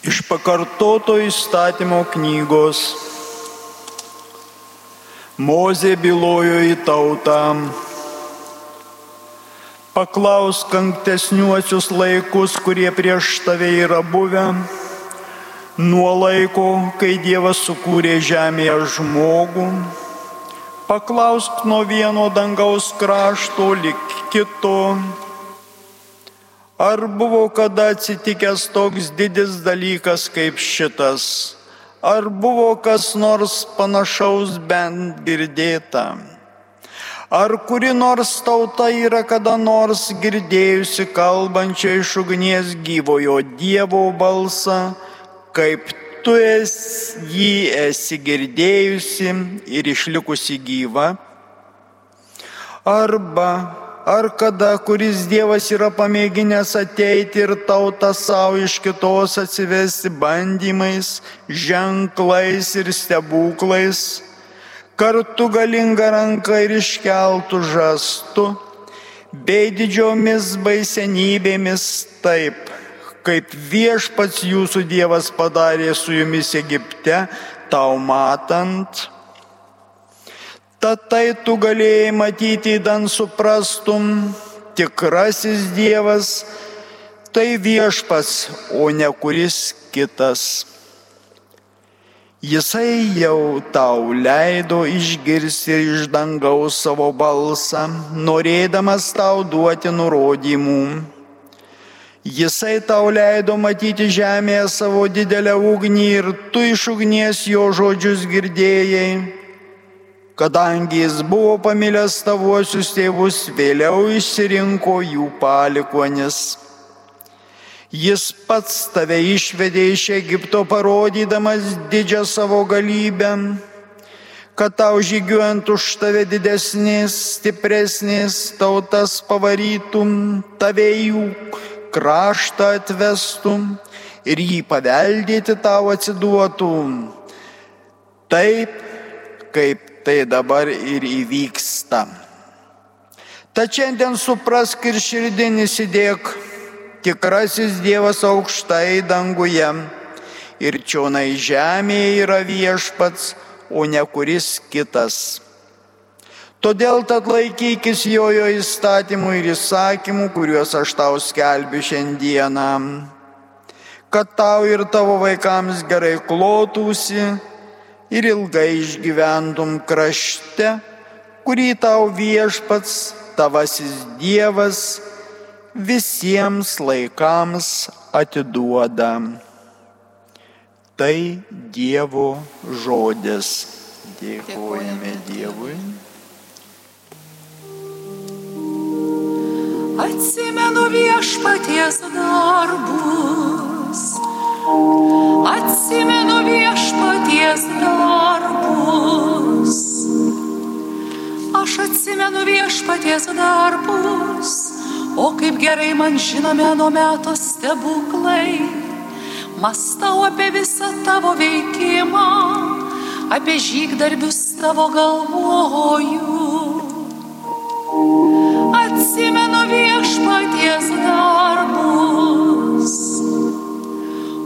Iš pakartoto įstatymo knygos Mozė bylojo į tautą. Paklausk ankstesniuosius laikus, kurie prieš tave yra buvę, nuo laiko, kai Dievas sukūrė žemėje žmogų. Paklausk nuo vieno dangaus krašto lik kito. Ar buvo kada atsitikęs toks didis dalykas kaip šitas? Ar buvo kas nors panašaus bent girdėta? Ar kuri nors tauta yra kada nors girdėjusi kalbančią iš ugnies gyvojo Dievo balsą, kaip tu esi, jį esi girdėjusi ir išlikusi gyva? Arba ar kada kuris Dievas yra pamėginęs ateiti ir tautą savo iš kitos atsivesti bandymais, ženklais ir stebuklais, kartu galinga ranka ir iškeltų žastų, bei didžiomis baisenybėmis taip, kaip viešpats jūsų Dievas padarė su jumis Egipte, tau matant, Tad tai tu galėjai matyti, dan suprastum, tikrasis Dievas tai viešpas, o ne kuris kitas. Jisai jau tau leido išgirsti iš dangaus savo balsą, norėdamas tau duoti nurodymų. Jisai tau leido matyti žemėje savo didelę ugnį ir tu iš ugnies jo žodžius girdėjai kadangi jis buvo pamilęs tavuosius tėvus, vėliau išsirinko jų palikonis. Jis pats tave išvedė iš Egipto parodydamas didžią savo galybę, kad tau žygiuojant už tave didesnės, stipresnės tautas pavarytum, tave jų kraštą atvestum ir jį paveldėti tau atsiduotum. Taip, kaip tai dabar ir įvyksta. Tačiau šiandien suprask ir širdin įsidėk, tikrasis Dievas aukštai danguje ir čionai žemėje yra viešpats, o ne kuris kitas. Todėl tad laikykis jojo įstatymų ir įsakymų, kuriuos aš tau skelbiu šiandieną, kad tau ir tavo vaikams gerai klotųsi ir ilgai išgyventum krašte, kurį tau viešpats, tavasis Dievas, visiems laikams atiduoda. Tai Dievo žodis. Dėkojame Dievui. Atsimenu viešpaties darbus Aš atsimenu viešpaties darbus, o kaip gerai man žinome nuo metų stebuklai. Mastau apie visą tavo veikimą, apie žygdarbius tavo galvoju. Atsimenu viešpaties darbus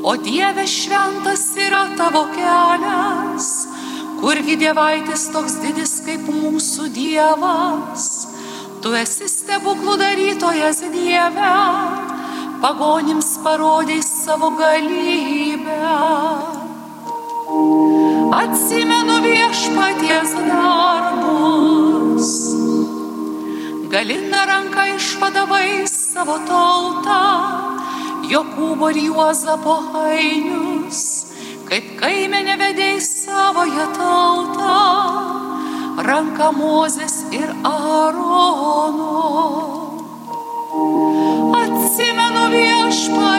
O Dieve šventas yra tavo kelias, kurgi dievaitis toks didis kaip mūsų Dievas. Tu esi stebuklų darytojas Dieve, pagonims parodai savo galybę. Atsimenu viešpaties darbus, galinga ranka išvadavai savo tautą Jokūbo ir Juozapo ainius, kaip kaimenė vedėjai savoje tautą, ranka Mozės ir Aarono. Atsimenu viešpaties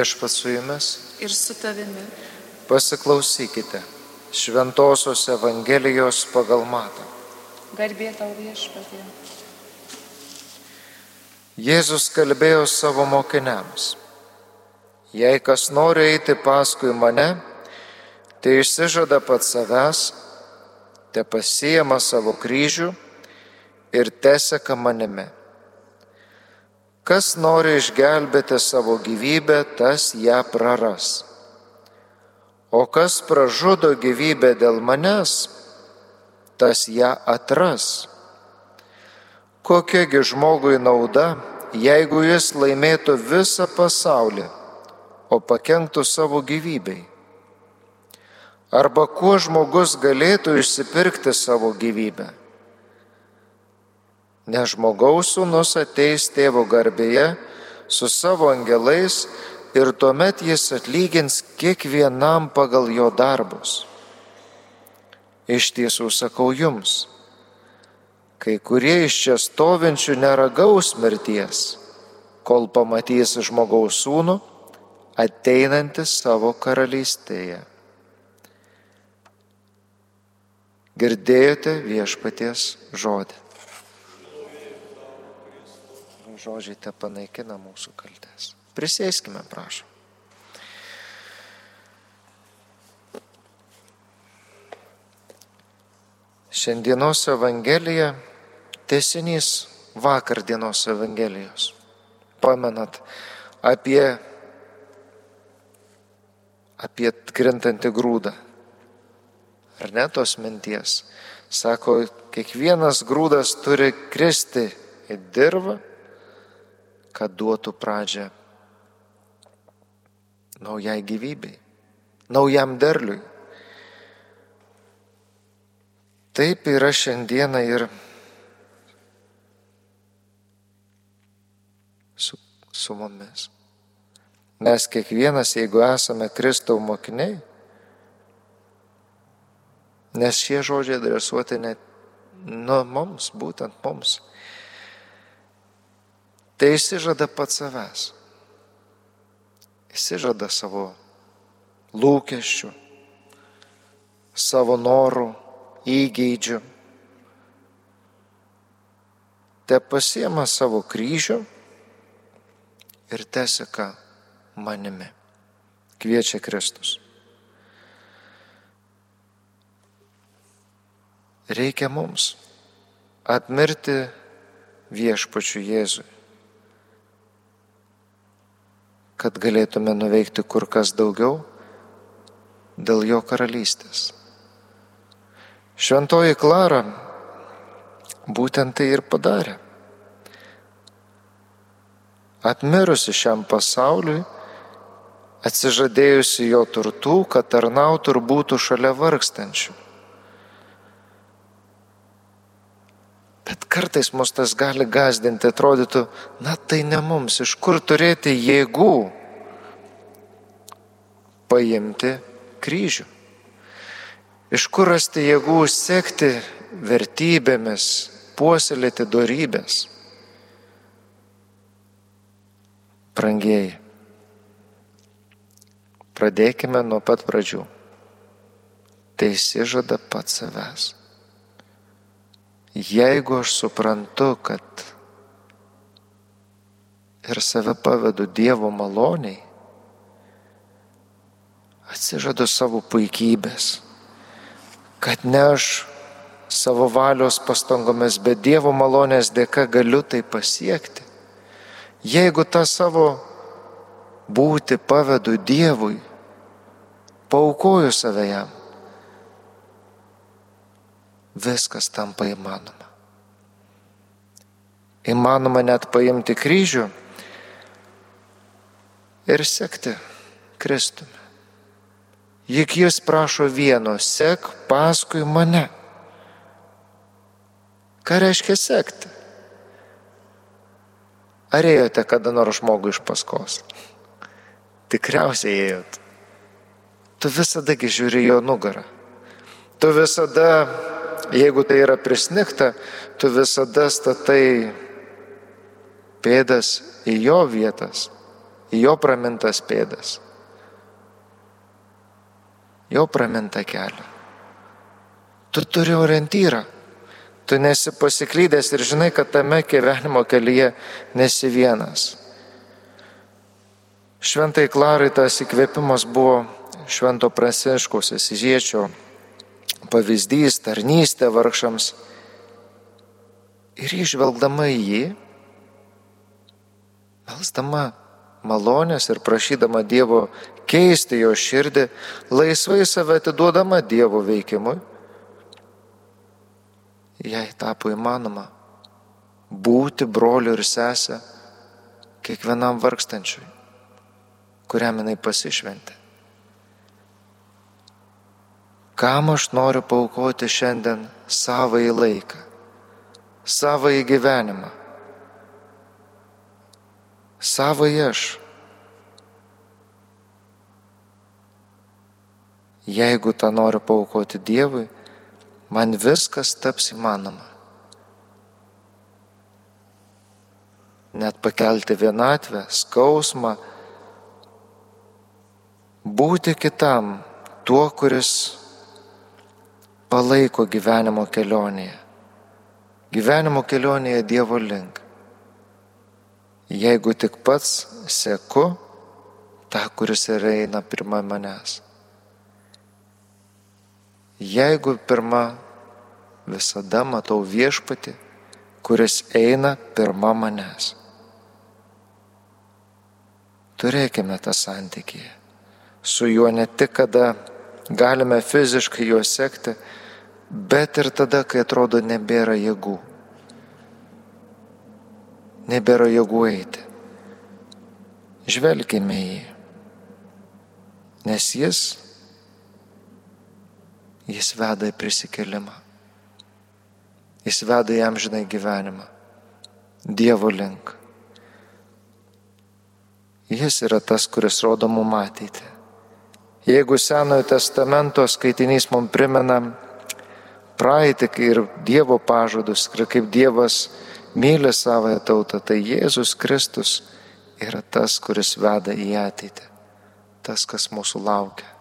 Viešpat su jumis, Ir su tavimi. pasiklausykite Šventojios Evangelijos pagal matą. Garbė tau viešpatė. Jėzus kalbėjo savo mokiniams. Jei kas nori eiti paskui mane, tai išsižada pats savęs, te pasijama savo kryžių ir teseka manimi. Kas nori išgelbėti savo gyvybę, tas ją praras. O kas pražudo gyvybę dėl manęs, tas ją atras. Kokiagi žmogui nauda, jeigu jis laimėtų visą pasaulį, o pakenktų savo gyvybei? Arba kuo žmogus galėtų išsipirkti savo gyvybę? Ne žmogaus sūnus ateis tėvo garbėje su savo angelais ir tuomet jis atlygins kiekvienam pagal jo darbus. Iš tiesų sakau jums, kai kurie iš čia stovinčių neragaus mirties, kol pamatys žmogaus sūnų ateinantį savo karalystėje. Girdėjote viešpaties žodį. Žodžiai te panaikina mūsų kaltės. Prisėskime, prašom. Šiandienos Evangelija tesinys vakar dienos Evangelijos. Pamenat apie, apie krintantį grūdą. Ar ne tos minties? Sako, kiekvienas grūdas turi kristi į dirvą, kad duotų pradžią naujai gyvybei, naujam derliui. Taip yra šiandieną ir su, su mumis. Mes kiekvienas, jeigu esame Kristau mokiniai, nes šie žodžiai adresuoti net nu mums, būtent mums, tai išsižada pats savęs. Išsižada savo lūkesčių, savo norų, įgeidžių. Te pasiema savo kryžių ir teseka manimi. Kviečia Kristus. Reikia mums atmirti viešpačių Jėzui, kad galėtume nuveikti kur kas daugiau dėl jo karalystės. Šventoji Klara būtent tai ir padarė. Atmirusi šiam pasauliui, atsižadėjusi jo turtų, kad tarnautų ir būtų šalia vargstančių. Bet kartais mus tas gali gazdinti, atrodytų, na tai ne mums, iš kur turėti jėgų paimti kryžių. Iš kur rasti jėgų sekti vertybėmis, puoselėti darybės. Prangieji, pradėkime nuo pat pradžių. Tai įsižada pats savęs. Jeigu aš suprantu, kad ir save pavedu Dievo maloniai, atsižadu savo puikybės, kad ne aš savo valios pastangomis, bet Dievo malonės dėka galiu tai pasiekti. Jeigu tą savo būti pavedu Dievui, paukoju save jam, viskas tampa įmanoma. Įmanoma net paimti kryžių ir sekti Kristumi. Juk jis prašo vieno, sek paskui mane. Ką reiškia sekti? Ar ėjote kada nors žmogų iš paskos? Tikriausiai ėjot. Tu visadagi žiūri jo nugarą. Tu visada, jeigu tai yra prisnikta, tu visada statai pėdas į jo vietas, į jo pramintas pėdas, jo pramintą kelią. Tu turi orientyrą. Tu nesi pasiklydęs ir žinai, kad tame gyvenimo kelyje nesi vienas. Šventai Klarai tas įkvėpimas buvo Švento Pranciškaus įsižiečio pavyzdys, tarnystė vargšams. Ir išvelgdama į jį, melsdama malonės ir prašydama Dievo keisti jo širdį, laisvai save atiduodama Dievo veikimui, jai tapo įmanoma būti broliu ir sesę kiekvienam vargstančiui, kuriam jinai pasišventė. Kam aš noriu paukoti šiandien savai laiką, savai gyvenimą, savai aš. Jeigu tą noriu paukoti Dievui, man viskas taps įmanoma. Net pakelti vienatvę, skausmą, būti kitam tuo, kuris palaiko gyvenimo kelionėje. Gyvenimo kelionėje Dievo link. Jeigu tik pats seku tą, kuris yra eina pirma manęs. Jeigu pirma visada matau viešpati, kuris eina pirma manęs. Turėkime tą santykį. Su juo ne tik kada galime fiziškai juo sekti, bet ir tada, kai atrodo nebėra jėgų. Nebėra jėgų eiti. Žvelgime į jį. Nes jis Jis veda į prisikelimą. Jis veda į amžinai gyvenimą. Dievo link. Jis yra tas, kuris rodo mum ateitį. Jeigu Senojo testamento skaitinys mums primena praeitį ir Dievo pažadus, kaip Dievas myli savoją tautą, tai Jėzus Kristus yra tas, kuris veda į ateitį, tas, kas mūsų laukia.